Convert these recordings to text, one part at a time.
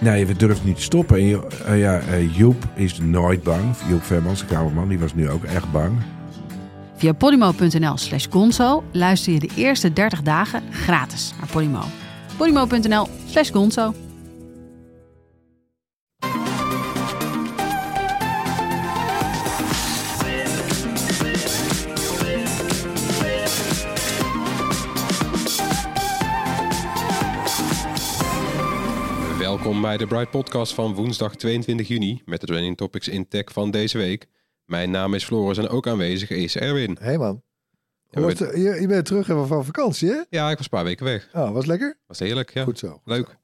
Nee, we durven niet te stoppen. En eh, ja, eh, Joep is nooit bang. Joep Vermans, de kamerman, die was nu ook echt bang. Via podimo.nl slash gonzo luister je de eerste 30 dagen gratis naar Podimo. podimo.nl slash gonzo. Welkom bij de Bright Podcast van woensdag 22 juni met de trending topics in tech van deze week. Mijn naam is Floris en ook aanwezig is Erwin. Hey man. Ja, was het? je, je bent terug van van vakantie, hè? Ja, ik was een paar weken weg. Oh, was lekker? Was heerlijk, ja. Goed zo. goed Leuk. zo.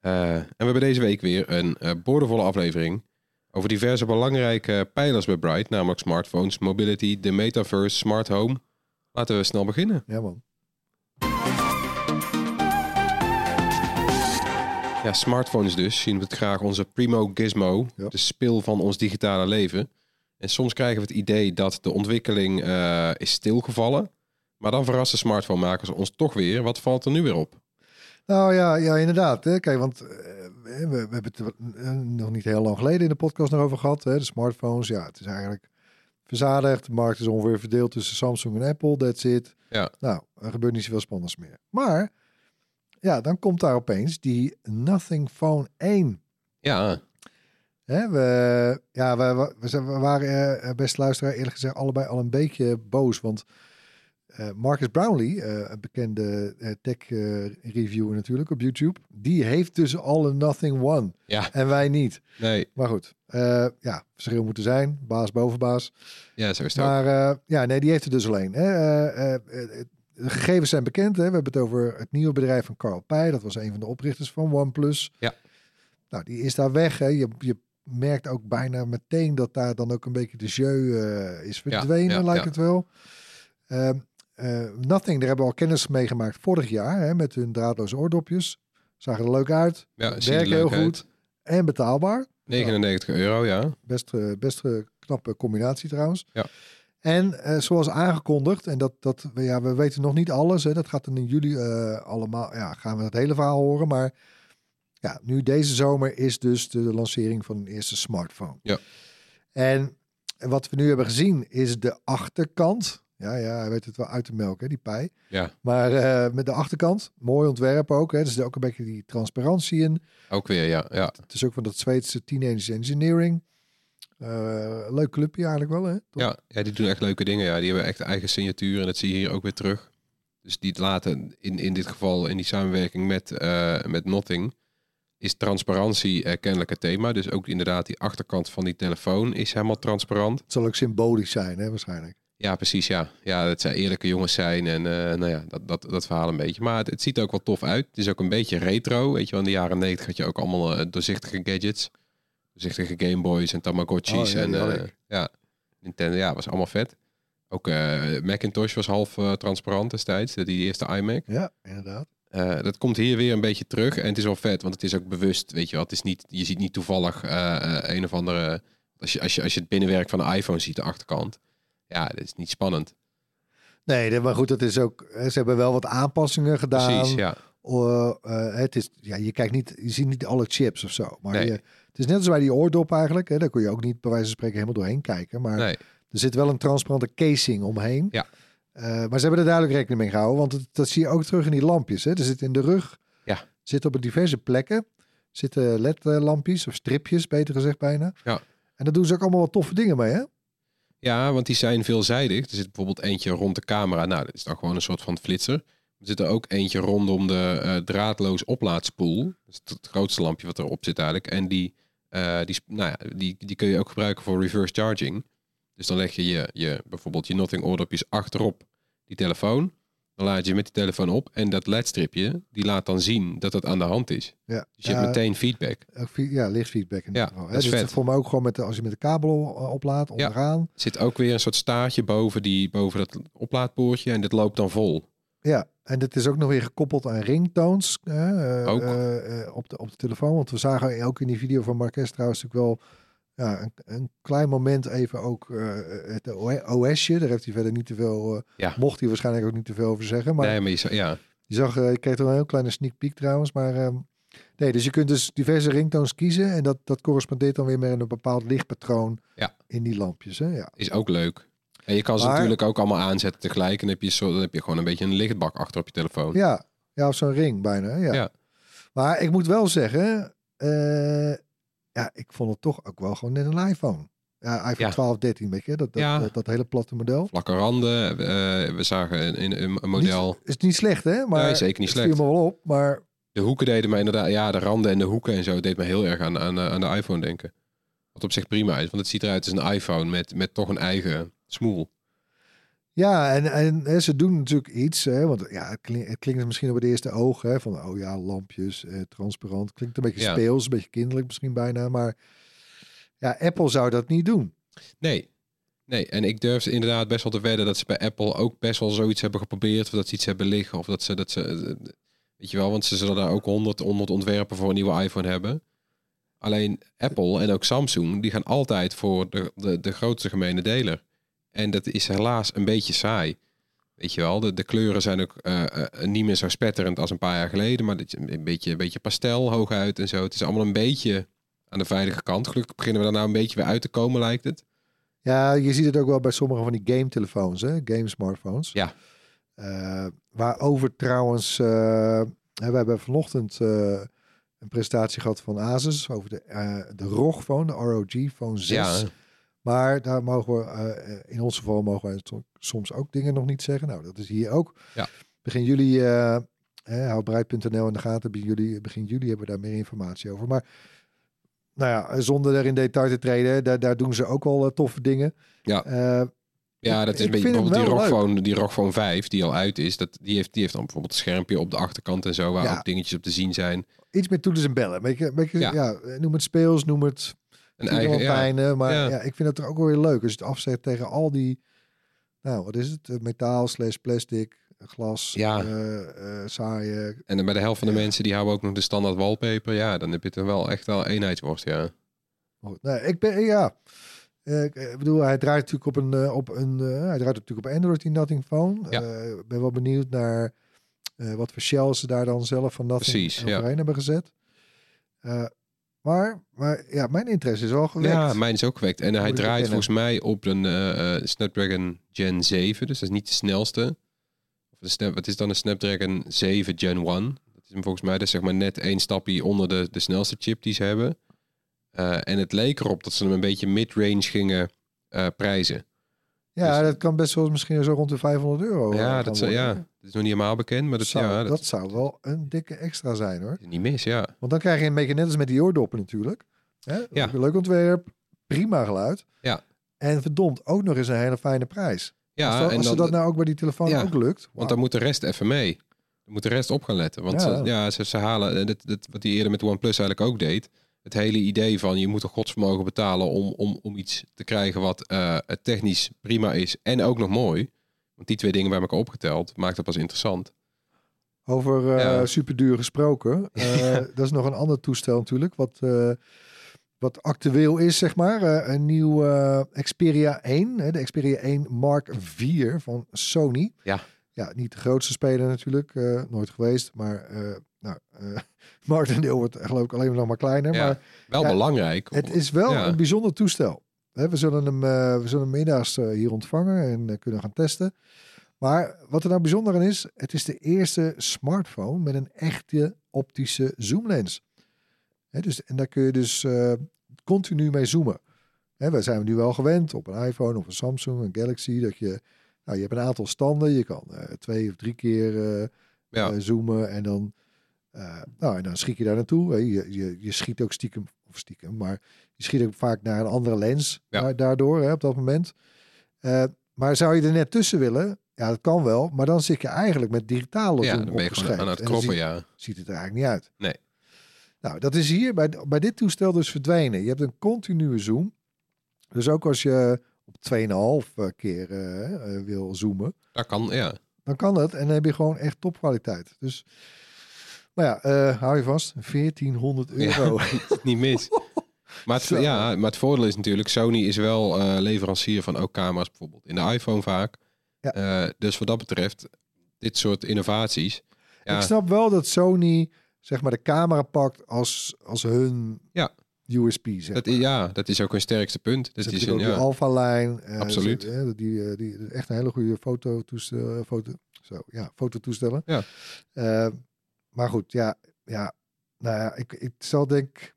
Eh, en we hebben deze week weer een eh boordevolle aflevering over diverse belangrijke pijlers bij Bright, namelijk smartphones, mobility, de metaverse, smart home. Laten we snel beginnen. Ja man. Ja, smartphones dus zien we het graag onze primo gizmo, Ja. de spil van ons digitale leven. En soms krijgen we het idee dat de ontwikkeling eh, is stilgevallen. Maar dan verrassen smartphonemakers ons toch weer. Wat valt er nu weer op? Nou ja, ja inderdaad. Hè. Kijk, want eh, we, we hebben het eh, nog niet heel lang geleden in de podcast nog over gehad. Hè. De smartphones, ja, het is eigenlijk verzadigd. De markt is ongeveer verdeeld tussen Samsung en Apple. That's it. Ja. Nou, er gebeurt niet zoveel spannends meer. Maar, ja, dan komt daar opeens die Nothing Phone 1. Ja, Hè, we, ja, we, we, we waren, eh, beste luisteraar, eerlijk gezegd allebei al een beetje boos. Want eh, Marcus Brownlee, eh, een bekende eh, tech-reviewer natuurlijk op YouTube, die heeft dus al een Nothing One. ja, En wij niet. nee. Maar goed, eh, ja, verschil moeten zijn. Baas boven baas. Ja, zo is het. Maar eh, ja, nee, die heeft er dus alleen. Hè. De gegevens zijn bekend. Hè. We hebben het over het nieuwe bedrijf van Carl Pei. Dat was een van de oprichters van OnePlus. Ja. Nou, die is daar weg. Hè. Je, je merkt ook bijna meteen dat daar dan ook een beetje de jeu eh, is verdwenen, ja, lijkt ja. het wel. Ehm, eh, Nothing, daar hebben we al kennis mee gemaakt vorig jaar hè, met hun draadloze oordopjes. Zagen er leuk uit. er werken heel uit. goed. En betaalbaar. 99 euro, ja. Best, eh, best knappe combinatie trouwens. Ja. En eh, zoals aangekondigd, en dat, dat we- ja, we weten nog niet alles, hè, dat gaat dan in juli eh, allemaal, ja, gaan we het hele verhaal horen. Maar ja, nu deze zomer is dus de lancering van een eerste smartphone. Ja. En wat we nu hebben gezien is de achterkant. Ja, ja, hij weet het wel uit te melken, hè, die pij. Ja, Maar eh, met de achterkant, mooi ontwerp ook. Hè, er zit ook een beetje die transparantie in. ook weer, ja. ja. Het is ook van dat Zweedse Teenage Engineering. Eh, leuk clubje eigenlijk wel, hè? Toch? Ja, ja, die doen echt leuke dingen. Ja. Die hebben echt eigen signatuur en dat zie je hier ook weer terug. Dus die laten in, in dit geval in die samenwerking met, eh, met Nothing is transparantie eh, kennelijk het thema. Dus ook inderdaad die achterkant van die telefoon is helemaal transparant. Het zal ook symbolisch zijn, hè, waarschijnlijk. Ja, precies. Ja, ja dat zij eerlijke jongens zijn en nou ja, dat, dat, dat verhaal een beetje. Maar het, het ziet er ook wel tof uit. Het is ook een beetje retro. Weet je wel, in de jaren 90 had je ook allemaal doorzichtige gadgets. Doorzichtige Gameboys en Tamagotchis. Oh, ja, en eh, ja, Nintendo, ja, was allemaal vet. Ook eh, Macintosh was half eh, transparant destijds, die eerste iMac. Ja, inderdaad. Dat komt hier weer een beetje terug en het is wel vet, want het is ook bewust, weet je wel. Het is niet, je ziet niet toevallig een of andere... Als je, als, je, als je het binnenwerk van de iPhone ziet, de achterkant. Ja, dat is niet spannend. Nee, maar goed, dat is ook. Ze hebben wel wat aanpassingen gedaan. Precies, ja. Het is, ja, je kijkt niet, je ziet niet alle chips of zo. Maar Nee. je, het is net als bij die oordop eigenlijk. Hè, daar kun je ook niet bij wijze van spreken helemaal doorheen kijken. Maar Nee, er zit wel een transparante casing omheen. Ja. Eh, maar ze hebben er duidelijk rekening mee gehouden. Want het- dat zie je ook terug in die lampjes. Hè. Er zit in de rug. Ja. Zit op diverse plekken. Zitten LED-lampjes of stripjes, beter gezegd bijna. Ja. En daar doen ze ook allemaal wat toffe dingen mee, hè? Ja, want die zijn veelzijdig. Er zit bijvoorbeeld eentje rond de camera. Nou, dat is dan gewoon een soort van flitser. Er zit er ook eentje rondom de eh, draadloos oplaadspoel. Dat is het grootste lampje wat erop zit eigenlijk. En die, eh, die, nou ja, die, die kun je ook gebruiken voor reverse charging. Dus dan leg je, je, je bijvoorbeeld je Nothing oordopjes achterop die telefoon. Dan laat je met die telefoon op en dat ledstripje, die laat dan zien dat het aan de hand is. Ja, Dus je hebt meteen feedback. Fe- ja, lichtfeedback in Ja, geval. dat is dus vet. voor mij ook gewoon met de, als je met de kabel eh, oplaadt, onderaan. Er zit ook weer een soort staartje boven, die, boven dat oplaadpoortje en dit loopt dan vol. Ja, en dit is ook nog weer gekoppeld aan ringtones hè, eh, Ook. eh, eh, op, de, op de telefoon. Want we zagen ook in die video van Marques trouwens natuurlijk wel ja, een, een klein moment even ook eh, het OSje. Daar heeft hij verder niet te veel, Ja. mocht hij waarschijnlijk ook niet te veel over zeggen. Maar nee, maar je, zou- ja, je zag, ik kreeg er een heel kleine sneak peek trouwens. Maar ehm, nee, dus je kunt dus diverse ringtones kiezen. En dat, dat correspondeert dan weer met een bepaald lichtpatroon Ja. in die lampjes. Hè? Ja. is ook leuk. En je kan ze Maar- natuurlijk ook allemaal aanzetten tegelijk. En dan heb je, zo, dan heb je gewoon een beetje een lichtbak achter op je telefoon. Ja, ja of zo'n ring bijna. Ja. Ja. Maar ik moet wel zeggen, eh, ja, ik vond het toch ook wel gewoon net een iPhone. Ja, iPhone Ja. 12, 13, weet je, dat, dat, Ja. dat, dat hele platte model. Vlakke randen. eh, we zagen een, een, een model. Niet, is niet slecht, hè? Maar Nee, zeker niet het viel slecht. me wel op, maar De hoeken deden mij inderdaad, ja, de randen en de hoeken en zo deed me heel erg aan, aan, aan de iPhone denken. Wat op zich prima is, want het ziet eruit als een iPhone met, met toch een eigen smoel. ja, en, en ze doen natuurlijk iets, hè, want ja, het, klinkt, het klinkt misschien op het eerste oog, hè, van oh ja, lampjes, eh, transparant, klinkt een beetje Ja. speels, een beetje kinderlijk misschien bijna, maar ja, Apple zou dat niet doen. Nee. Nee, en ik durf inderdaad best wel te wedden dat ze bij Apple ook best wel zoiets hebben geprobeerd. Of dat ze iets hebben liggen. Of dat ze, dat ze eh, weet je wel, want ze zullen daar ook 100, 100 ontwerpen voor een nieuwe iPhone hebben. Alleen Apple en ook Samsung, die gaan altijd voor de, de, de grootste gemene deler. En dat is helaas een beetje saai. Weet je wel, de, de kleuren zijn ook eh, eh, niet meer zo spetterend als een paar jaar geleden. Maar dit een beetje, een beetje pastel hooguit en zo. Het is allemaal een beetje aan de veilige kant. Gelukkig beginnen we daar nou een beetje weer uit te komen, lijkt het. Ja, je ziet het ook wel bij sommige van die game telefoons, hè, game smartphones. Ja. Eh, waarover trouwens, we hebben vanochtend een presentatie gehad van Asus over de, de ROG phone, de ROG phone 6. Ja, Maar daar mogen we, eh, in ons geval mogen wij so- soms ook dingen nog niet zeggen. Nou, dat is hier ook. Ja. Begin juli, eh eh, houdbreid.nl in de gaten. Begin juli, begin juli hebben we daar meer informatie over. Maar nou ja, zonder er in detail te treden, daar, daar doen ze ook wel eh, toffe dingen. Ja. Eh, ja dat is bijvoorbeeld die. Rockphone, die Rockphone 5 die al uit is. Dat, die, heeft, die heeft dan bijvoorbeeld een schermpje op de achterkant en zo, waar Ja. ook dingetjes op te zien zijn. iets meer toeters en bellen. Beetje, beetje, ja. Ja. eh, noem het speels, noem het Een eigen, ja. Maar ja. Ja. ik vind het er ook wel weer leuk. Als je het afzet tegen al die, nou wat is het? Eh, Metaal, slash plastic, glas, Ja. eh, eh, saaie. en bij de helft van de mensen die houden ook nog de standaard wallpaper. Ja, dan heb je er wel echt wel eenheidsworst, ja. Goed, Nee, ik ben, ja. Eh, ik eh, bedoel, hij draait natuurlijk op een, eh, op een, eh, hij draait natuurlijk op Android die Nothing Phone. Ja. Eh, Ik ben wel benieuwd naar eh, wat voor shells ze daar dan zelf van Nothing Precies, ja. overheen hebben gezet. Maar, maar ja, mijn interesse is wel gewekt. Ja, mijn is ook gewekt. En hij draait volgens mij op een eh, eh, Snapdragon Gen 7. Dus dat is niet de snelste. Of snap, wat is dan een Snapdragon 7 Gen 1? Dat is hem volgens mij dus zeg maar net één stapje onder de, de snelste chip die ze hebben. Eh, en het leek erop dat ze hem een beetje mid-range gingen prijzen. Ja, Dus- dat kan best wel misschien zo rond de 500 euro. eh, ja, gaan dat, zou- ja, dat is nog niet helemaal bekend. Maar Dat, zou, ja, dat, dat, zou wel een dikke extra zijn hoor. niet mis, ja. Want dan krijg je een beetje net als met die oordoppen natuurlijk. Hè? Ja. Leuk ontwerp, prima geluid. Ja. En verdomd ook nog eens een hele fijne prijs. Ja, als dat, en als dan, dat nou ook bij die telefoon Ja, ook lukt. Want dan moet de rest even mee. Dan moet de rest op gaan letten. Want Ja. Ze, ja, ze, ze halen, eh, dit, dit, wat hij eerder met OnePlus eigenlijk ook deed. Het hele idee van je moet een godsvermogen betalen om, om, om iets te krijgen wat eh, technisch prima is en ook nog mooi. Want die twee dingen bij elkaar opgeteld maakt het pas interessant. Over eh Ja. superduur gesproken. eh, Dat is nog een ander toestel natuurlijk. Wat, eh, wat actueel is, zeg maar. Eh, een nieuw eh, Xperia 1. Hè, de Xperia 1 Mark IV van Sony. Ja. Ja, niet de grootste speler natuurlijk. eh, nooit geweest. Maar uh, nou, uh, marktendeel wordt geloof ik alleen nog maar kleiner. Ja, maar wel ja, belangrijk. het is wel Ja. een bijzonder toestel. We, zullen hem, uh, we zullen hem middags uh, hier ontvangen en kunnen gaan testen. Maar wat er nou bijzonder aan is, het is de eerste smartphone met een echte optische zoomlens. Dus, en daar kun je dus continu mee zoomen. Hè, we zijn nu wel gewend op een iPhone of een Samsung, een Galaxy, dat je, nou, je hebt een aantal standen. Je kan twee of drie keer zoomen en dan, nou, en dan schiet je daar naartoe. Je, je, je schiet ook stiekem, of stiekem, maar je schiet ook vaak naar een andere lens Ja. daardoor hè, op dat moment. Uh, maar zou je er net tussen willen, ja, dat kan wel. Maar dan zit je eigenlijk met digitale Ja, dan ben je aan het kroppen, ziet, ja. ziet het er eigenlijk niet uit. Nee. Nou, dat is hier bij, bij dit toestel dus verdwenen. Je hebt een continue zoom. Dus ook als je op 2,5 keer eh, eh, wil zoomen, Dat kan, ja. dan kan dat. En dan heb je gewoon echt topkwaliteit. Dus, maar ja, eh, hou je vast. 1400 euro. Niet mis. Maar het, ja, maar het voordeel is natuurlijk, Sony is wel eh, leverancier van ook camera's bijvoorbeeld. In de iPhone vaak. Ja. Eh, dus wat dat betreft, dit soort innovaties. Ja, Ik snap wel dat Sony zeg maar de camera pakt als, als hun Ja. USP. Zeg dat, maar. ja, dat is ook een sterkste punt. Dat is een, ja, Alpha-lijn. eh, Absoluut. die, die, echt een hele goede fototoestel, foto, zo, ja, fototoestellen. Ja. Maar goed, ja, ja, nou ja, ik, ik zal denk,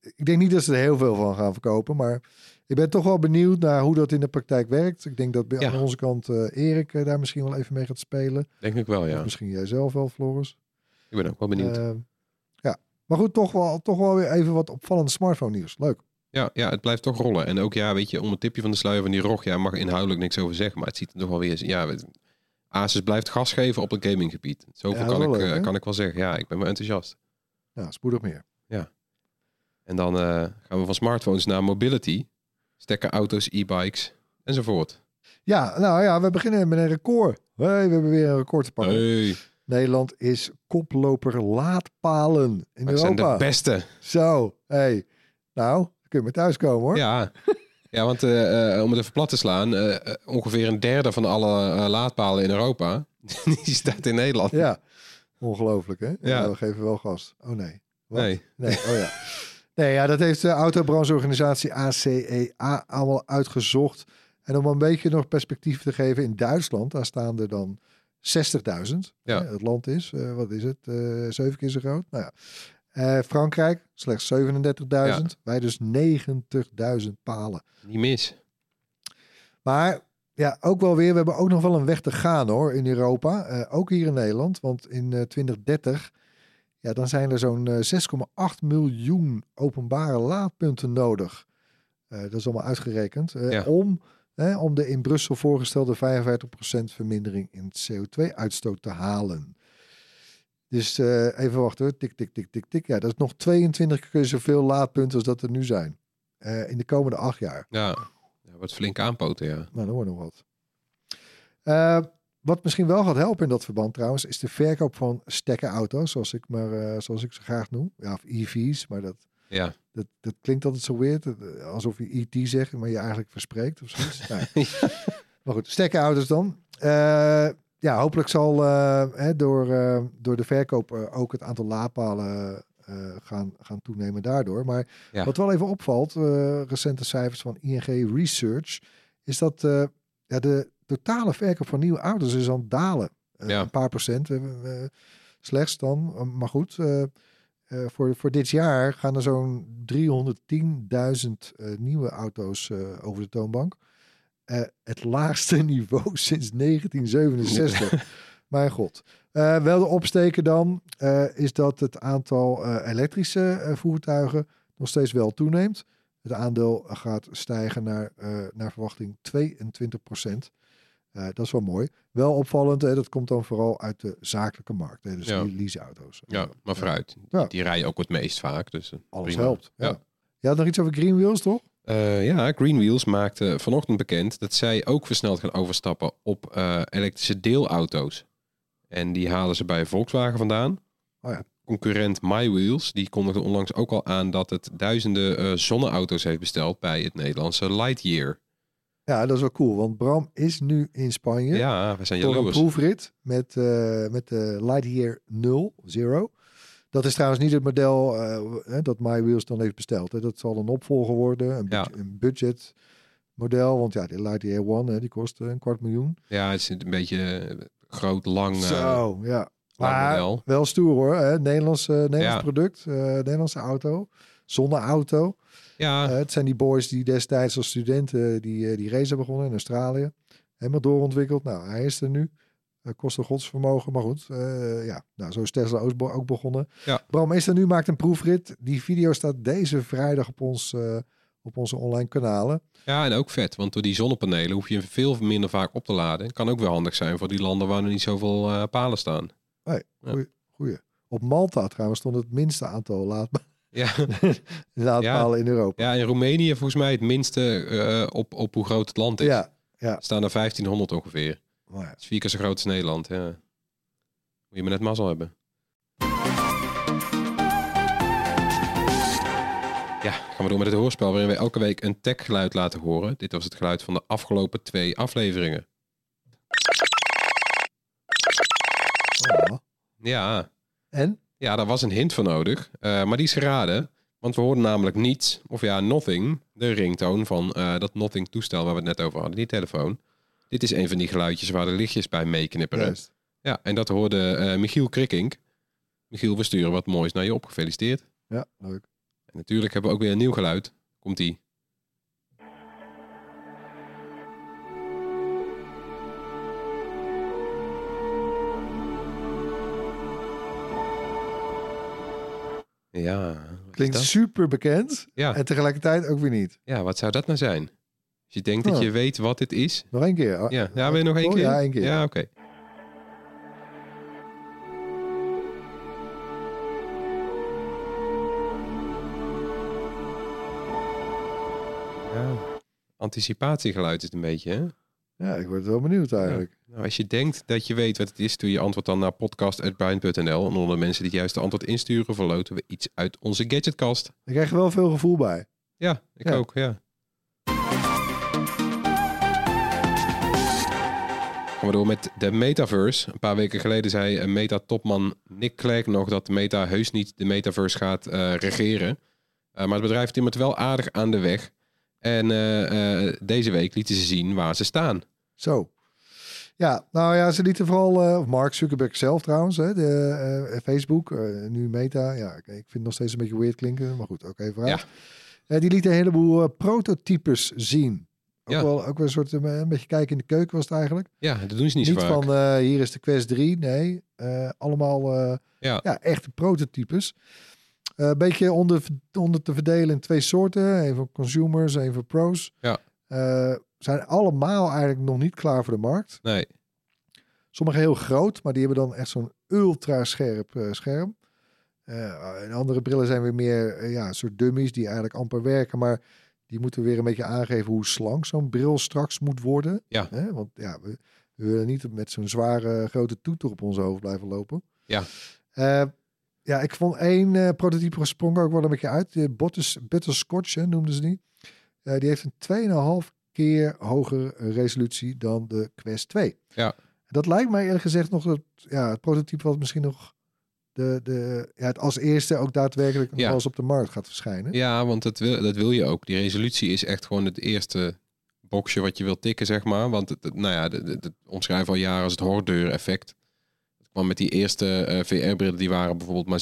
ik denk niet dat ze er heel veel van gaan verkopen, maar ik ben toch wel benieuwd naar hoe dat in de praktijk werkt. Ik denk dat bij Ja. aan onze kant eh, Erik eh, daar misschien wel even mee gaat spelen. denk ik wel, Of ja. misschien jij zelf wel, Floris. Ik ben ook wel benieuwd. Eh, ja, maar goed, toch wel, toch wel weer even wat opvallende smartphone nieuws. Leuk. Ja, ja, het blijft toch rollen. En ook, ja, weet je, om het tipje van de sluier van die ROG, ja, mag inhoudelijk niks over zeggen. Maar het ziet er toch wel weer, ja, weet- Asus blijft gas geven op het gaminggebied. Zoveel Ja, kan, ik, leuk, eh, kan ik wel zeggen. Ja, ik ben wel enthousiast. Ja, spoedig meer. En dan eh, gaan we van smartphones naar mobility. Stekken auto's, e-bikes enzovoort. Ja, nou ja, we beginnen met een record. Hey, we hebben weer een record te pakken. Hey, Nederland is koploper laadpalen in wij zijn de beste. Zo, hey. Nou, kun je maar thuiskomen hoor. Ja, ja want eh, eh, om het even plat te slaan, eh, ongeveer een derde van alle laadpalen in Europa, die staat in Nederland. Ja. Ongelooflijk hè? Ja. Ja. we geven wel gas. Oh nee. Wat? Nee. Nee, oh ja. Nee, ja, dat heeft de autobrancheorganisatie ACEA allemaal uitgezocht. En om een beetje nog perspectief te geven, in Duitsland, daar staan er dan 60.000. Ja. Het land is, wat is het, eh, zeven keer zo groot. Nou ja. Eh, Frankrijk, slechts 37.000. Wij dus 90.000 palen. Niet mis. Maar ja, ook wel weer, we hebben ook nog wel een weg te gaan hoor in Europa. Eh, ook hier in Nederland, want in eh, 2030, ja, dan zijn er zo'n eh, 6,8 miljoen openbare laadpunten nodig. Eh, dat is allemaal uitgerekend. eh, Ja. om, om de in Brussel voorgestelde 55% vermindering in het CO2-uitstoot te halen. Dus eh, even wachten hoor. Tik, tik, tik, tik, tik. Ja, dat is nog 22 keer zoveel laadpunten als dat er nu zijn. Eh, in de komende acht jaar. Ja, ja wordt flink aanpoten, ja. Nou, dan wordt nog wat. Eh, wat misschien wel gaat helpen in dat verband trouwens, is de verkoop van stekkerauto's, zoals ik, maar, zoals ik ze graag noem. Ja, of EV's, maar dat, Ja, dat, dat klinkt altijd zo weird. Alsof je IT zegt, maar je eigenlijk verspreekt of zoiets. Nou, maar goed, stekkerauto's dan. Ja, hopelijk zal eh, hè, door, eh, door de verkoop eh, ook het aantal laadpalen gaan, gaan toenemen daardoor. Maar Ja. wat wel even opvalt, recente cijfers van ING Research, is dat ja, de totale verkoop van nieuwe auto's is aan het dalen. Ja. Een paar procent slechts dan. Maar goed, voor, voor dit jaar gaan er zo'n 310.000 eh, nieuwe auto's over de toonbank. Eh, het laagste niveau sinds 1967. Mijn god. Eh, wel de opsteken dan eh, is dat het aantal elektrische voertuigen nog steeds wel toeneemt. Het aandeel gaat stijgen naar, naar verwachting 22 procent. Dat is wel mooi. Wel opvallend, hè, dat komt dan vooral uit de zakelijke markt. Hè, dus Ja. die leaseauto's. ja maar vooruit. Ja. Die rijden ook het meest vaak. Dus Alles prima. helpt. Ja. Ja. Je had nog iets over Green Wheels, toch? Eh, ja, Green Wheels maakte vanochtend bekend dat zij ook versneld gaan overstappen op eh, elektrische deelauto's. En die halen ze bij Volkswagen vandaan. Oh ja. Concurrent MyWheels, die kondigde onlangs ook al aan dat het duizenden eh, zonneauto's heeft besteld bij het Nederlandse Lightyear. Ja, dat is wel cool. Want Bram is nu in Spanje. Ja, we zijn voor een jaloers. proefrit met, met de Lightyear 0, Zero. Dat is trouwens niet het model hè, dat MyWheels dan heeft besteld. Hè. Dat zal een opvolger worden, een, Ja. budget, een budget model. Want ja, de Lightyear 1 hè, die kost eh, een kwart miljoen. Ja, het is een beetje eh, groot, lang, Zo, ja. Maar model. wel stoer hoor. Hè. Nederlands, eh, Nederlands Ja. product, Nederlandse auto. Zonneauto. Ja, het zijn die boys die destijds als studenten die, die race hebben begonnen in Australië. Helemaal doorontwikkeld. Nou, hij is er nu. Uh, kost een godsvermogen, maar goed. eh, ja, nou, zo is Tesla ook, be- ook begonnen. Ja. Bram is er nu, maakt een proefrit. Die video staat deze vrijdag op ons, eh, op onze online kanalen. Ja, en ook vet, want door die zonnepanelen hoef je veel minder vaak op te laden. Kan ook wel handig zijn voor die landen waar er niet zoveel eh, palen staan. Ja. goeie, goeie. Op Malta trouwens stond het minste aantal laadpa- Ja, laadpalen in Europa. ja in Roemenië volgens mij het minste eh, op, op hoe groot het land is. Ja, ja. Staan er 1500 ongeveer. Ja. Dat is vier keer zo groot als Nederland. Ja. Moet je maar net mazzel hebben. Ja, gaan we door met het hoorspel waarin we elke week een tech-geluid laten horen. Dit was het geluid van de afgelopen twee afleveringen. Oh. Ja, En? ja daar was een hint voor nodig. eh, maar die is geraden. Want we hoorden namelijk niets, of ja, nothing, de ringtoon van eh, dat nothing toestel waar we het net over hadden, die telefoon. Dit is een van die geluidjes waar de lichtjes bij meeknipperen. Juist. Ja, en dat hoorde eh, Michiel Krikkink. Michiel, we sturen wat moois naar je op. Gefeliciteerd. Ja, leuk. En natuurlijk hebben we ook weer een nieuw geluid. Komt-ie. Ja. Klinkt super bekend Ja, en tegelijkertijd ook weer niet. ja, wat zou dat nou zijn? Als je denkt dat Oh. je weet wat dit is. Nog één keer. Ja, ja wil je nog één Oh, keer? Ja, één keer. Ja, oké. Ja. Anticipatiegeluid is het een beetje, hè? Ja, ik word wel benieuwd eigenlijk. Nou, als je denkt dat je weet wat het is, doe je antwoord dan naar podcast.brian.nl. En onder de mensen die het juiste antwoord insturen, verloten we iets uit onze gadgetkast. Ik krijg er wel veel gevoel bij. Ja, ik Ja. ook, ja. Gaan we door met de metaverse. Een paar weken geleden zei eh, Meta-topman Nick Clegg nog dat Meta heus niet de metaverse gaat eh, regeren. Eh, maar het bedrijf timmert wel aardig aan de weg. En deze week lieten ze zien waar ze staan. Zo. Ja, nou ja, ze lieten vooral, Mark Zuckerberg zelf trouwens, hè, de, Facebook, nu Meta. Ja, ik, vind het nog steeds een beetje weird klinken, maar goed, even vooruit. Ja. Die lieten een heleboel prototypes zien. Ook, Ja. wel, ook wel een soort, eh, een beetje kijken in de keuken was het eigenlijk. Ja, dat doen ze niet, Niet, zo van, eh, hier is de Quest 3, nee. eh, allemaal eh, Ja. ja, echte prototypes. Een beetje onder, onder te verdelen in twee soorten. Een voor consumers, een voor pros. Ja. Zijn allemaal eigenlijk nog niet klaar voor de markt. Nee, Sommige heel groot, maar die hebben dan echt zo'n ultra scherp scherm. En andere brillen zijn weer meer ja, een soort dummies die eigenlijk amper werken. Maar die moeten weer een beetje aangeven hoe slank zo'n bril straks moet worden. Ja. Hè? Want ja, we, we willen niet met zo'n zware grote toeter op ons hoofd blijven lopen. Ja. Eh, ja, ik vond één eh, prototype gesprong ook wel een beetje uit. De Butters, Butterscotch hè, noemden ze die. Eh, die heeft een 2,5 keer hogere resolutie dan de Quest 2. Ja. Dat lijkt mij eerlijk gezegd nog het, ja, het prototype wat misschien nog de, de, ja, het als eerste ook daadwerkelijk Ja. eens op de markt gaat verschijnen. Ja, want dat wil, dat wil je ook. Die resolutie is echt gewoon het eerste boxje wat je wilt tikken, zeg maar. Want het, het- nou ja, de, de, de omschrijven al jaren als het hordeur-effect. Het kwam met die eerste eh, VR-brillen, die waren bijvoorbeeld maar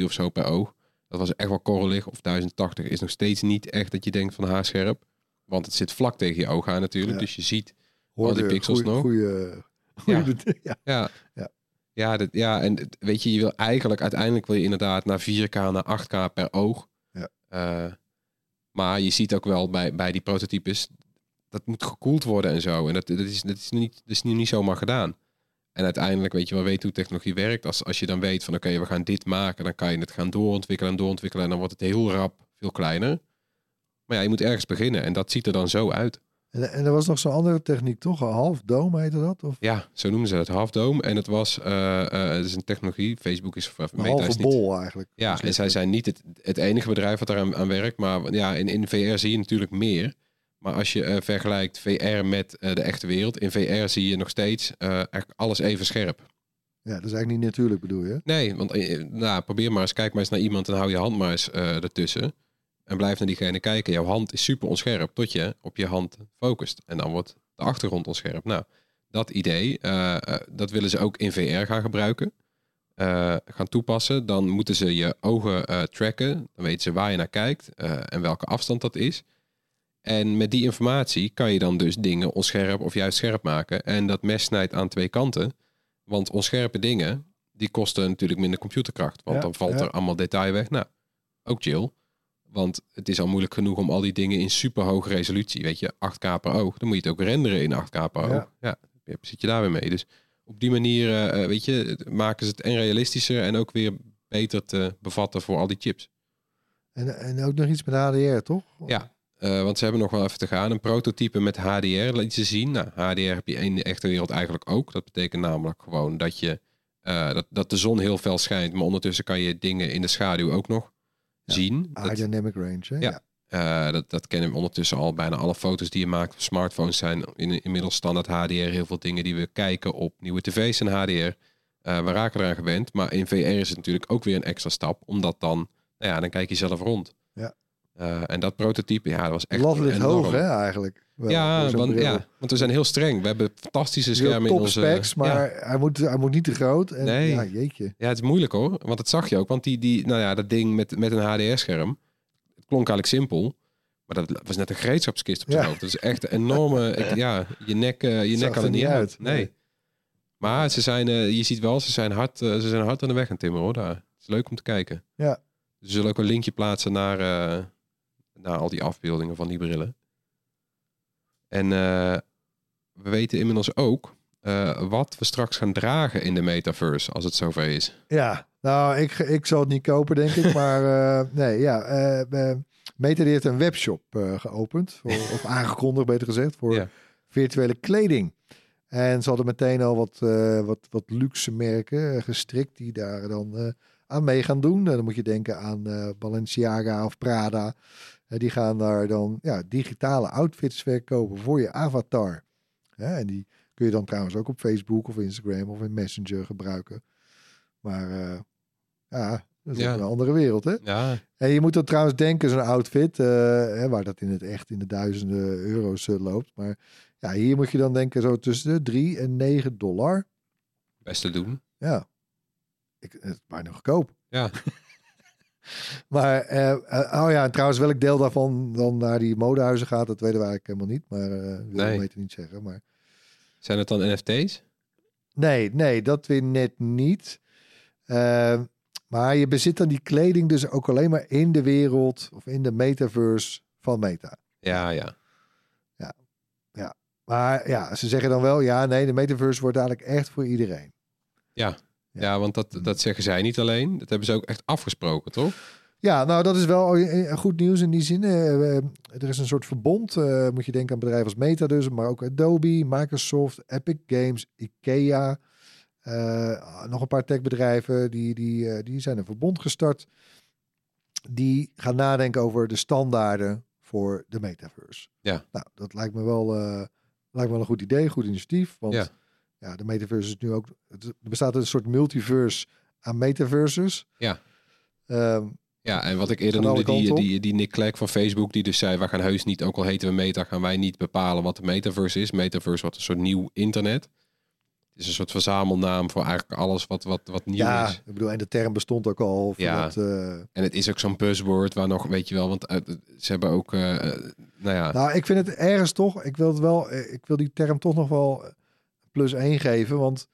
27p of zo per oog. Dat was echt wel korrelig. Of 1080 is nog steeds niet echt dat je denkt van haarscherp. Want het zit vlak tegen je oog aan natuurlijk. Ja. Dus je ziet al die pixels goeie- nog. goeie- goeie Ja. bet- ja. Ja. Ja. Ja, dat, ja, en weet je, je wil eigenlijk uiteindelijk wil je inderdaad naar 4K, naar 8K per oog. Ja. Eh, maar je ziet ook wel bij, bij die prototypes, dat moet gekoeld worden en zo. En dat, dat, is, dat, is niet, dat is nu niet zomaar gedaan. En uiteindelijk, weet je wel, weet hoe technologie werkt. Als, als je dan weet van, oké, we gaan dit maken, dan kan je het gaan doorontwikkelen en doorontwikkelen. En dan wordt het heel rap veel kleiner. Maar ja, je moet ergens beginnen en dat ziet er dan zo uit. En, en er was nog zo'n andere techniek, toch? Een half dome heette dat? Of Ja, zo noemen ze het, half dome. En het was, eh, eh, het is een technologie, Facebook is, of een Meta is halve niet, bol eigenlijk. Ja, en zij zijn niet het, het enige bedrijf wat eraan aan werkt. Maar ja, in, in VR zie je natuurlijk meer. Maar als je eh, vergelijkt VR met eh, de echte wereld, in VR zie je nog steeds eh, eigenlijk alles even scherp. Ja, dat is eigenlijk niet natuurlijk bedoel je? Nee, want eh, nou, probeer maar eens, kijk maar eens naar iemand en hou je hand maar eens eh, ertussen. En blijf naar diegene kijken. Jouw hand is super onscherp tot je op je hand focust. En dan wordt de achtergrond onscherp. Nou, dat idee, eh, eh, dat willen ze ook in VR gaan gebruiken. eh, gaan toepassen. Dan moeten ze je ogen tracken. Dan weten ze waar je naar kijkt en welke afstand dat is. En met die informatie kan je dan dus dingen onscherp of juist scherp maken. En dat mes snijdt aan twee kanten. Want onscherpe dingen, die kosten natuurlijk minder computerkracht. Want Ja, dan valt ja. er allemaal detail weg. Nou, ook chill. Want het is al moeilijk genoeg om al die dingen in super hoge resolutie, weet je, 8K per oog. Dan moet je het ook renderen in 8K per oog. Ja. Ja, zit je daar weer mee. Dus op die manier, eh, eh, weet je, maken ze het en realistischer en ook weer beter te bevatten voor al die chips. En, en ook nog iets met HDR, toch? Ja. Eh, want ze hebben nog wel even te gaan. Een prototype met HDR liet ze zien. Nou, HDR heb je in de echte wereld eigenlijk ook. Dat betekent namelijk gewoon dat, je, dat, dat de zon heel fel schijnt. Maar ondertussen kan je dingen in de schaduw ook nog. Zien. Dat, Dynamic range, hè? Ja. eh, dat, dat kennen we ondertussen al. Bijna alle foto's die je maakt op smartphones zijn in, inmiddels standaard HDR. Heel veel dingen die we kijken op nieuwe tv's en HDR. Eh, we raken eraan gewend. Maar in VR is het natuurlijk ook weer een extra stap. Omdat dan, nou ja, dan kijk je zelf rond. Ja. Eh, en dat prototype, ja, dat was echt Lat ligt hoog, hè, eigenlijk. Wel, Ja want, ja, want we zijn heel streng. We hebben fantastische schermen in top onze... specs, maar Ja. hij, moet, hij moet niet te groot. En, Nee. Ja, jeetje. ja, het is moeilijk hoor. Want dat zag je ook. Want die, die, nou ja, dat ding met, met een HDR-scherm, het klonk eigenlijk simpel. Maar dat was net een gereedschapskist op zijn Ja. hoofd. Dat is echt een enorme... ik- ja, je nek, eh, je nek kan er niet uit. uit. Nee. Nee. Maar ze zijn, eh, je ziet wel, ze zijn hard, ze zijn hard aan de weg aan het timmeren hoor. Daar. Het is leuk om te kijken. Ja. Ze zullen ook een linkje plaatsen naar, naar al die afbeeldingen van die brillen. En eh, we weten inmiddels ook eh, wat we straks gaan dragen in de metaverse als het zover is. Ja, nou, ik, ik zal het niet kopen, denk ik. Maar eh, nee, ja. Meta die heeft een webshop geopend. Voor, of aangekondigd, beter gezegd. Voor Ja. virtuele kleding. En ze hadden meteen al wat, wat, wat luxe merken gestrikt die daar dan aan mee gaan doen. En dan moet je denken aan Balenciaga of Prada. Die gaan daar dan ja, digitale outfits verkopen voor je avatar. En die kun je dan trouwens ook op Facebook of Instagram of in Messenger gebruiken. Maar eh, ja, dat is Ja. een andere wereld, hè? Ja, En je moet dan trouwens denken, zo'n outfit, hè, waar dat in het echt in de duizenden euro's eh, loopt. Maar ja, hier moet je dan denken zo tussen de 3 en 9 dollar. best te doen. Ja, ik, het is bijna goedkoop. Ja, Maar, eh, eh, oh ja, en trouwens welk deel daarvan dan naar die modehuizen gaat, dat weten we eigenlijk helemaal niet. Maar eh wil Nee. weten niet zeggen. Maar zijn het dan NFT's? nee, nee, dat weer net niet. Maar je bezit dan die kleding dus ook alleen maar in de wereld of in de metaverse van Meta. Ja, ja. Maar ja, ze zeggen dan wel, ja, nee, de metaverse wordt eigenlijk echt voor iedereen. Ja, Ja. want dat, dat zeggen zij niet alleen. Dat hebben ze ook echt afgesproken, toch? Ja, nou, dat is wel goed nieuws in die zin. Eh, eh, er is een soort verbond, eh, moet je denken aan bedrijven als Meta dus, maar ook Adobe, Microsoft, Epic Games, Ikea. nog een paar techbedrijven, die, die, die zijn een verbond gestart. Die gaan nadenken over de standaarden voor de metaverse. Ja. Nou, dat lijkt me wel, lijkt me wel een goed idee, goed initiatief. Want Ja. Ja. de metaverse is nu ook... Er bestaat een soort multiverse aan metaverses. Ja. Ehm, Ja, en wat ik eerder noemde, die, die, die Nick Clegg van Facebook, die dus zei, we gaan heus niet, ook al heten we Meta, gaan wij niet bepalen wat de metaverse is. Metaverse wordt een soort nieuw internet. Het is een soort verzamelnaam voor eigenlijk alles wat, wat, wat nieuw ja, is. ik bedoel, en de term bestond ook al. Ja. eh, En het is ook zo'n buzzword waar nog, weet je wel, want eh, ze hebben ook, eh, nou ja, nou, ik vind het ergens toch, ik wil het wel, ik wil die term toch nog wel plus 1 geven, want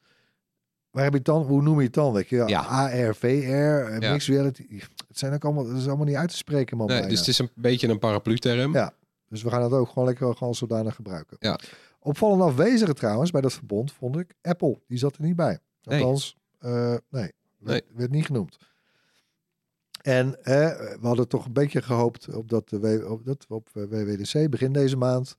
waar heb je dan, hoe noem je het dan? Weet je, Ja. AR, VR, eh, mixed reality. Het zijn ook allemaal, het is allemaal niet uit te spreken, man. nee, dus het is een beetje een paraplu-term. Ja. Dus we gaan het ook gewoon lekker gewoon zodanig gebruiken. Ja. Opvallend afwezige trouwens bij dat verbond vond ik Apple. Die zat er niet bij. Nee. Althans, eh, nee, Nee. Werd, werd niet genoemd. En eh, we hadden toch een beetje gehoopt op dat, de W- op, dat op WWDC begin deze maand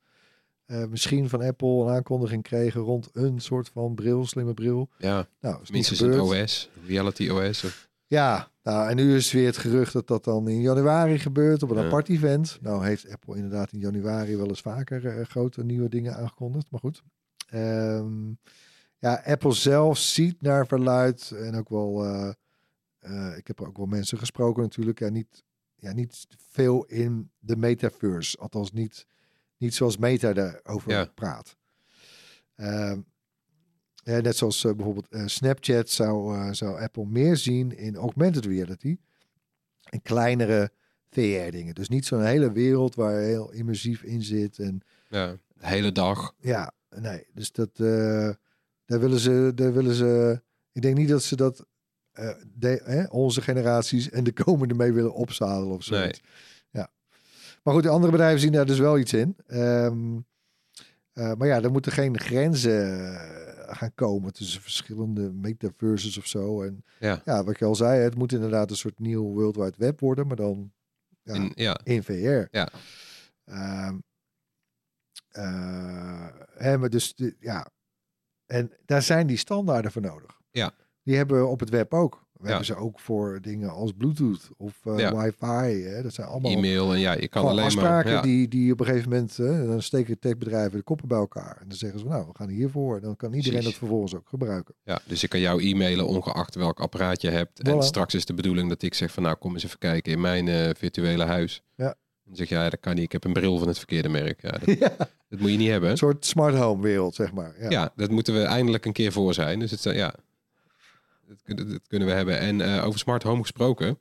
eh, misschien van Apple een aankondiging kregen rond een soort van bril, slimme bril. Ja, Nou, is minstens een OS, Reality OS. Of, Ja, nou, en nu is weer het gerucht dat dat dan in januari gebeurt op een Ja. apart event. Nou heeft Apple inderdaad in januari wel eens vaker eh, grote nieuwe dingen aangekondigd, maar goed. Ehm, ja, Apple zelf ziet naar verluid en ook wel, eh, ik heb ook wel mensen gesproken natuurlijk, ja, niet, ja, niet veel in de metaverse. Althans niet, niet zoals Meta daarover Ja. praat. Ehm, ja, net zoals eh, bijvoorbeeld eh, Snapchat zou, eh, zou Apple meer zien in augmented reality. En kleinere VR-dingen. Dus niet zo'n hele wereld waar heel immersief in zit. En ja, de hele dag. ja, nee. Dus dat, daar willen ze, daar willen ze. Ik denk niet dat ze dat de, hè, onze generaties en de komende mee willen opzadelen of zo. Nee. Maar goed, de andere bedrijven zien daar dus wel iets in. Ehm, eh, maar ja, er moeten geen grenzen eh, gaan komen tussen verschillende metaverses of zo. En Ja. ja, wat je al zei, het moet inderdaad een soort nieuw World Wide Web worden, maar dan ja, In, ja. in VR. Ja. Ehm, eh, hè, maar dus, de- ja. En daar zijn die standaarden voor nodig. Ja. Die hebben we op het web ook. We hebben ze ook voor dingen als Bluetooth of eh, Ja. wifi. Hè. Dat zijn allemaal E-mail en ja, je kan alleen afspraken maar... Ja, die, die op een gegeven moment... hè, dan steken techbedrijven de koppen bij elkaar. En dan zeggen ze, nou, we gaan hiervoor. En dan kan iedereen Precies. dat vervolgens ook gebruiken. ja, dus je kan jou e-mailen ongeacht welk apparaat je hebt. En straks is de bedoeling dat ik zeg van nou kom eens even kijken in mijn eh, virtuele huis. Ja. Dan zeg je, ja, dat kan niet. Ik heb een bril van het verkeerde merk. Ja, dat, ja, dat moet je niet hebben. een soort smart home wereld, zeg maar. Ja. Ja. dat moeten we eindelijk een keer voor zijn. Dus het, eh, ja, dat, kun- dat kunnen we hebben. En eh, over smart home gesproken.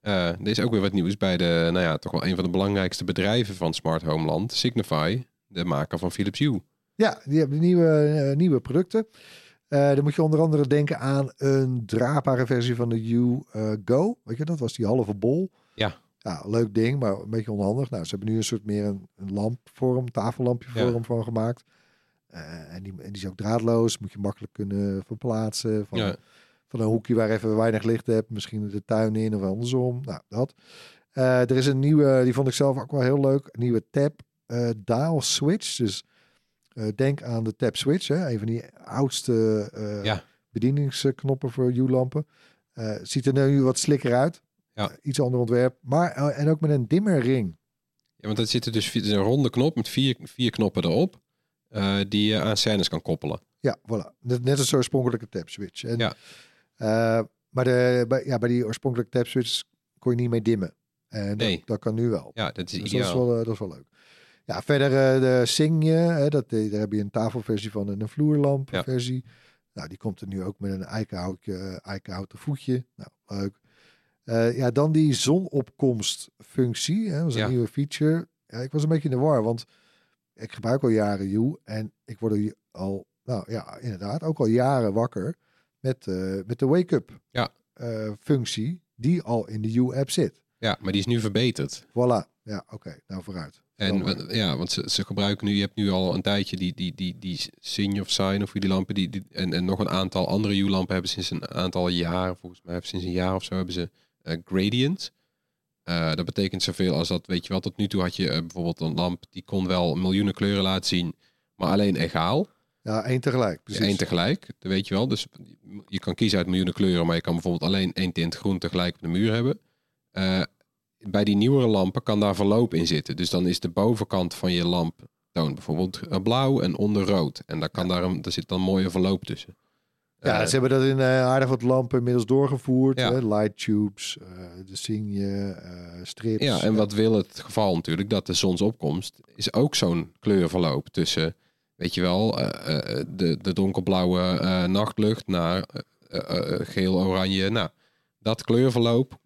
eh, er is ook weer wat nieuws bij de, nou ja, toch wel een van de belangrijkste bedrijven van smart home land, Signify, de maker van Philips Hue. Ja, die hebben nieuwe, eh, nieuwe producten. Dan moet je onder andere denken aan een draadbare versie van de Hue Go. Weet je, dat was die halve bol. Ja. Ja, leuk ding, maar een beetje onhandig. Nou, ze hebben nu een soort meer een, een lampvorm, tafellampje vorm Ja. van gemaakt. Eh, en, die, en die is ook draadloos, moet je makkelijk kunnen verplaatsen. Van, Ja. van een hoekje waar even weinig licht hebt, misschien de tuin in of andersom. Nou, dat. Eh, er is een nieuwe, die vond ik zelf ook wel heel leuk, een nieuwe tab eh, dial switch. Dus denk aan de tab switch, hè, een van die oudste Ja. bedieningsknoppen voor U-lampen. Ziet er nu wat slikker uit. Ja. Iets ander ontwerp, maar en ook met een dimmerring. Ja, want dat zit er dus een ronde knop met vier, vier knoppen erop, eh, die je aan scènes kan koppelen. Ja, voilà. Net, net als de oorspronkelijke tab switch. En, Ja. eh, maar de, bij, ja, bij die oorspronkelijke tab switch kon je niet mee dimmen. En Nee. dat, dat kan nu wel. Ja, dat is Dus dat is, ideaal. wel, eh, dat is wel leuk. Ja, verder eh, de Signe, hè, dat, daar heb je een tafelversie van en een vloerlampversie. Nou, die komt er nu ook met een eikenhoutje, eikenhouten voetje. Nou, leuk. Ja, dan die zonopkomstfunctie. Hè, dat is een Ja. nieuwe feature. Ja, ik was een beetje in de war, want ik gebruik al jaren Hue en ik word al, nou ja, inderdaad, ook al jaren wakker met, eh, met de wake-up Ja. eh, functie die al in de Hue-app zit. Ja, maar die is nu verbeterd. Voilà. Ja, oké. Nou, vooruit. En ja, want ze, ze gebruiken nu, je hebt nu al een tijdje die, die, die, die Sign of Sign of die lampen, die, die, en, en nog een aantal andere U-lampen hebben sinds een aantal jaren, volgens mij sinds een jaar of zo, hebben ze eh, gradient. Eh, dat betekent zoveel als dat, weet je wel, tot nu toe had je eh, bijvoorbeeld een lamp die kon wel miljoenen kleuren laten zien, maar alleen egaal. Ja, één tegelijk. Precies. één tegelijk, dat weet je wel. Dus je kan kiezen uit miljoenen kleuren, maar je kan bijvoorbeeld alleen één tint groen tegelijk op de muur hebben. Eh, bij die nieuwere lampen kan daar verloop in zitten. Dus dan is de bovenkant van je lamp toont bijvoorbeeld blauw en onder rood. En daar, kan daar, een, daar zit dan mooie verloop tussen. Ja, Eh, ze hebben dat in eh, aardig wat lampen inmiddels doorgevoerd. Ja. Hè? Light tubes, eh, de Signe, eh, strips. ja, en wat wil het geval natuurlijk, dat de zonsopkomst is ook zo'n kleurverloop tussen, weet je wel, de, de donkerblauwe nachtlucht naar geel-oranje. Nou, dat kleurverloop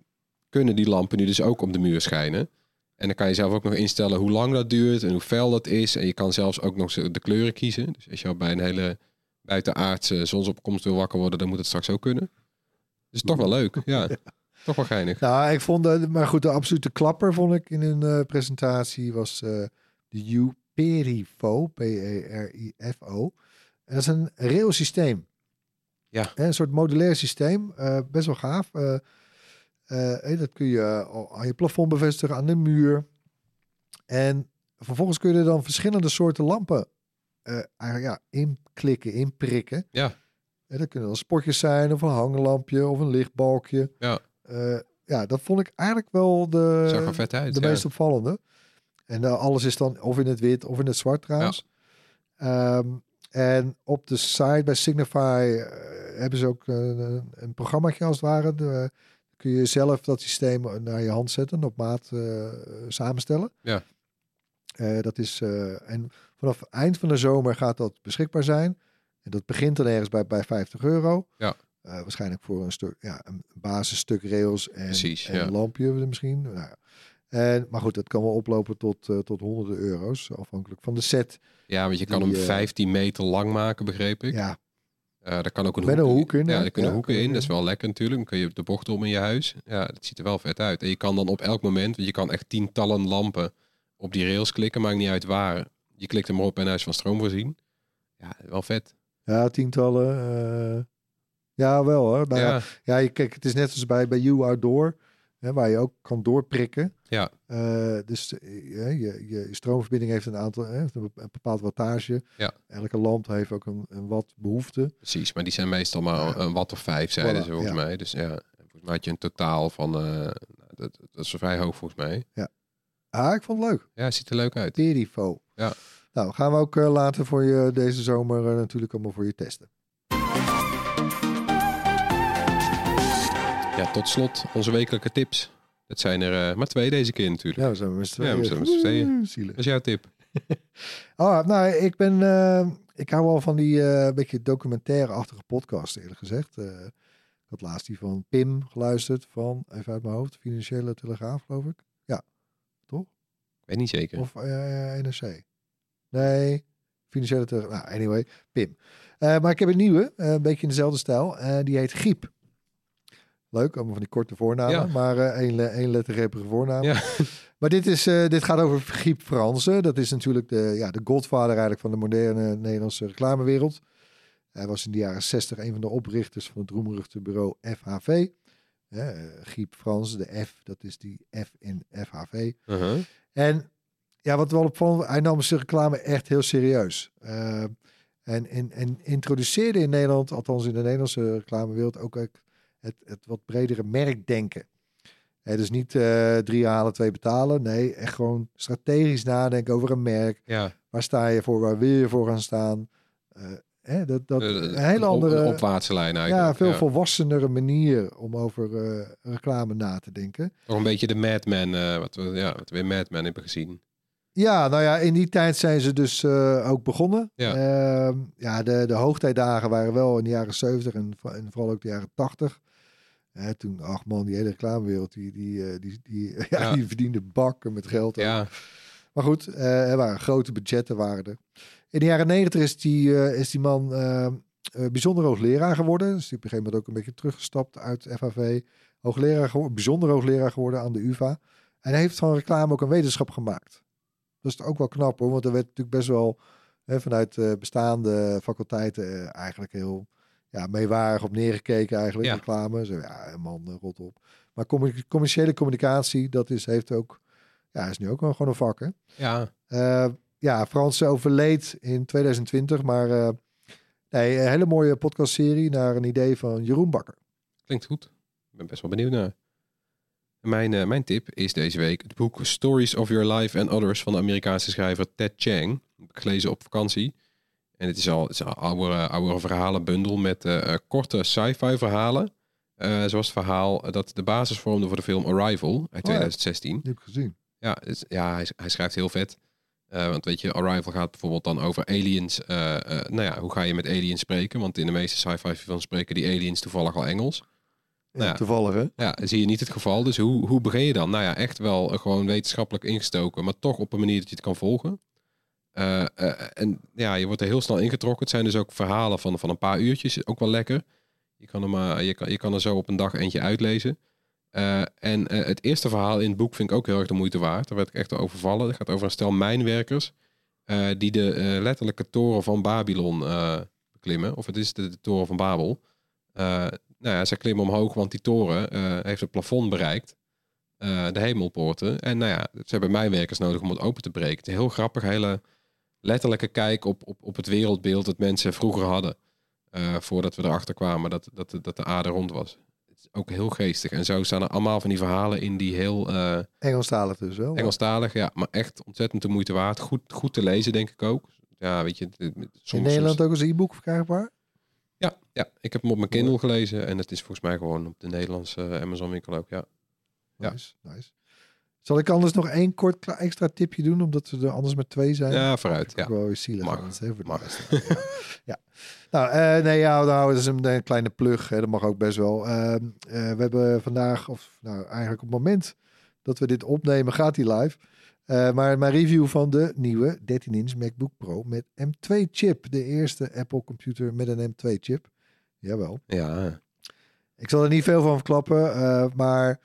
kunnen die lampen nu dus ook op de muur schijnen. En dan kan je zelf ook nog instellen hoe lang dat duurt en hoe fel dat is. En je kan zelfs ook nog de kleuren kiezen. Dus als je al bij een hele buitenaardse zonsopkomst wil wakker worden, dan moet het straks ook kunnen. Dus toch wel leuk, ja. Toch wel geinig. Nou, ik vond, dat, maar goed, de absolute klapper vond ik in hun eh, presentatie was eh, de U Perifo, dat is een railsysteem. Ja. Hè, Een soort modulair systeem, eh, best wel gaaf. Eh, eh, eh, dat kun je aan je plafond bevestigen, aan de muur. En vervolgens kun je er dan verschillende soorten lampen eh, eigenlijk, ja, inklikken, inprikken. Ja. En dat kunnen dan spotjes zijn, of een hanglampje, of een lichtbalkje. Ja. Eh, ja, dat vond ik eigenlijk wel de, Zag vet uit. de ja. meest opvallende. En eh, alles is dan of in het wit of in het zwart trouwens. Ehm, en op de site bij Signify eh, hebben ze ook een, een, programmaatje als het ware. De, kun je zelf dat systeem naar je hand zetten, op maat eh, samenstellen. Ja. Eh, dat is, eh, en vanaf eind van de zomer gaat dat beschikbaar zijn. En dat begint dan ergens bij, bij 50 euro. Ja. Eh, waarschijnlijk voor een stuk, ja, een basisstuk rails en, Precies, en ja. een lampje misschien. Nou, en, maar goed, dat kan wel oplopen tot, eh, tot honderden euro's, afhankelijk van de set. Ja, want je kan hem eh, 15 meter lang maken, begreep ik. Ja, Eh daar kan ook een Met hoek, een hoek in, Ja, er kunnen Ja, hoeken in. Dat is wel lekker natuurlijk. Dan kun je de bocht om in je huis. Ja, dat ziet er wel vet uit. En je kan dan op elk moment, want je kan echt tientallen lampen op die rails klikken. Maakt niet uit waar. Je klikt hem op en hij is van stroom voorzien. Ja, wel vet. Ja, tientallen. eh, ja, wel hoor. Nou, ja. ja, Ja, je, kijk, het is net als bij, bij You Outdoor, hè, waar je ook kan doorprikken. Ja. Eh, dus eh, je, je, je stroomverbinding heeft een aantal, hè, een bep- een bepaald wattage. Ja. Elke lamp heeft ook een, een watt behoefte. precies. Maar die zijn meestal maar een watt of vijf, zeiden Voilà, ze volgens ja. mij. Dus ja, volgens mij had je een totaal van... nou, dat, dat is vrij hoog volgens mij. Ah, ik vond het leuk. Ja, ziet er leuk uit. Terrifo. Ja. Nou, gaan we ook eh, later voor je deze zomer eh, natuurlijk allemaal voor je testen. Ja, tot slot onze wekelijke tips. Dat zijn er eh, maar twee deze keer natuurlijk. Ja, we zijn met z'n Ja, we zijn met z'n tweeën. Is jouw tip. Oh, nou, ik ben, ik hou wel van die beetje documentaire-achtige podcast, eerlijk gezegd. Ik had laatst die van Pim geluisterd, van, even uit mijn hoofd, Financiële Telegraaf, geloof ik. Weet niet zeker. Of eh, NRC. Nee, Financiële Telegraaf. Nou, anyway, Pim. Eh, maar ik heb een nieuwe, eh, een beetje in dezelfde stijl. die heet Giep. Leuk, allemaal van die korte voornamen, Ja. maar eh één, één lettergrepige voornaam. Ja. Maar dit, is, dit gaat over Giep Fransen. Dat is natuurlijk de, ja, de godvader eigenlijk van de moderne Nederlandse reclamewereld. Hij was in de jaren 60 een van de oprichters van het roemruchte bureau FHV. Giep Fransen, de F, dat is die F in FHV. Uh-huh. En ja, wat wel opvallend, hij nam zijn reclame echt heel serieus. Eh, en, en, en introduceerde in Nederland, althans in de Nederlandse reclamewereld, ook het, het, het wat bredere merkdenken. Hè, dus niet eh, drie halen, twee betalen. Nee, echt gewoon strategisch nadenken over een merk. Ja, Waar sta je voor? Waar wil je voor gaan staan? Eh, hè, dat, dat, eh, een hele andere, Een opwaartse lijn eigenlijk. ja, veel volwassenere manier om over eh, reclame na te denken. Nog een beetje de Madman, eh wat, we, ja, wat we in Madman hebben gezien. Ja, nou ja, in die tijd zijn ze dus ook begonnen. Ja. Ehm, ja, de, de hoogtijdagen waren wel in de jaren 70 en, en vooral ook de jaren 80. Eh, toen, ach man, die hele reclamewereld, die, die, die, die, ja, Ja. die verdiende bakken met geld. Ja, Maar goed, er waren grote budgetten waren er. In de jaren 90 is die, eh, is die man eh, eh, bijzonder hoogleraar geworden. Dus die op een gegeven moment ook een beetje teruggestapt uit FHV. Hoogleraar geworden, bijzonder hoogleraar geworden aan de UvA. En hij heeft van reclame ook een wetenschap gemaakt. Dat is ook wel knap hoor, want er werd natuurlijk best wel hè, vanuit eh, bestaande faculteiten eigenlijk heel ja, meewarig op neergekeken eigenlijk. Ja. Reclame, zo ja, man, rot op. Maar commerciële communicatie, dat is, heeft ook, ja, is nu ook wel gewoon een vak hè. ja. Ja, Frans overleed in 2020, maar eh, nee, een hele mooie podcastserie naar een idee van Jeroen Bakker. Klinkt goed. Ik ben best wel benieuwd naar. Mijn, eh, mijn tip is deze week het boek Stories of Your Life and Others van de Amerikaanse schrijver Ted ik gelezen op vakantie. En het is al het is een oudere, oudere verhalenbundel met eh, korte sci-fi verhalen. Zoals het verhaal dat de basis vormde voor de film Arrival uit ja. 2016. Die heb ik gezien. Ja, is- ja hij, hij schrijft heel vet. Eh, want weet je, Arrival gaat bijvoorbeeld dan over aliens. eh, eh, nou ja, hoe ga je met aliens spreken? Want in de meeste sci-fi films spreken die aliens toevallig al Engels. Ja, Nou ja. Toevallig hè? Ja, zie je niet het geval. Dus hoe, hoe begin je dan? Nou ja, echt wel gewoon wetenschappelijk ingestoken, maar toch op een manier dat je het kan volgen. En ja, je wordt er heel snel ingetrokken. Het zijn dus ook verhalen van, van een paar uurtjes, ook wel lekker. Je kan er, maar, je kan, je kan er zo op een dag eentje uitlezen. Eh, en eh, het eerste verhaal in het boek vind ik ook heel erg de moeite waard. Daar werd ik echt overvallen. Het gaat over een stel mijnwerkers eh, die de letterlijke toren van Babylon beklimmen. Of het is de, toren van Babel. Nou ja, ze klimmen omhoog, want die toren heeft het plafond bereikt. De hemelpoorten. En nou ja, ze hebben mijnwerkers nodig om het open te breken. Het is heel grappig, hele letterlijke kijk op, op, op het wereldbeeld dat mensen vroeger hadden. voordat we erachter kwamen dat, dat de aarde rond was. Ook heel geestig. En zo staan er allemaal van die verhalen in die heel eh, Engelstalig dus wel. Engelstalig, ja, maar echt ontzettend de moeite waard. Goed, goed te lezen, denk ik ook. Ja, weet je, soms, In Nederland ook als e-book verkrijgbaar? ja, ja, ik heb hem op mijn Kindle gelezen en het is volgens mij gewoon op de Nederlandse Amazon winkel ook, ja. Ja. Nice, nice. Zal ik anders nog één kort extra tipje doen, omdat we er anders met twee zijn? Ja, vooruit, ja. wel weer zielig. Mag, anders, hè, voor de mag. luisteraar, Ja. ja. Nou, eh, nee, ja, nou, dat is een, een kleine plug. Hè, dat mag ook best wel. Ehm, eh, we hebben vandaag, of nou eigenlijk op het moment dat we dit opnemen, gaat die live. Eh, maar mijn review van de nieuwe 13-inch MacBook Pro met M2 chip. De eerste Apple computer met een M2 chip. Jawel. Ja, Ik zal er niet veel van verklappen, maar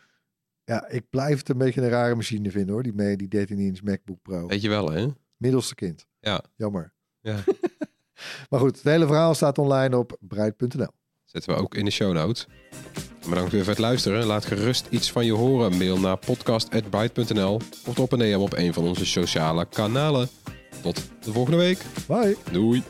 ja, ik blijf het een beetje een rare machine vinden hoor. Die, die 13-inch MacBook Pro. weet je wel, hè? Middelste kind. Ja. Jammer. Ja. Maar goed, het hele verhaal staat online op bruid.nl. Zetten we ook in de show notes. Bedankt weer voor het luisteren. Laat gerust iets van je horen. Mail naar podcast.byte.nl of drop een DM op een van onze sociale kanalen. Tot de volgende week. Bye! Doei!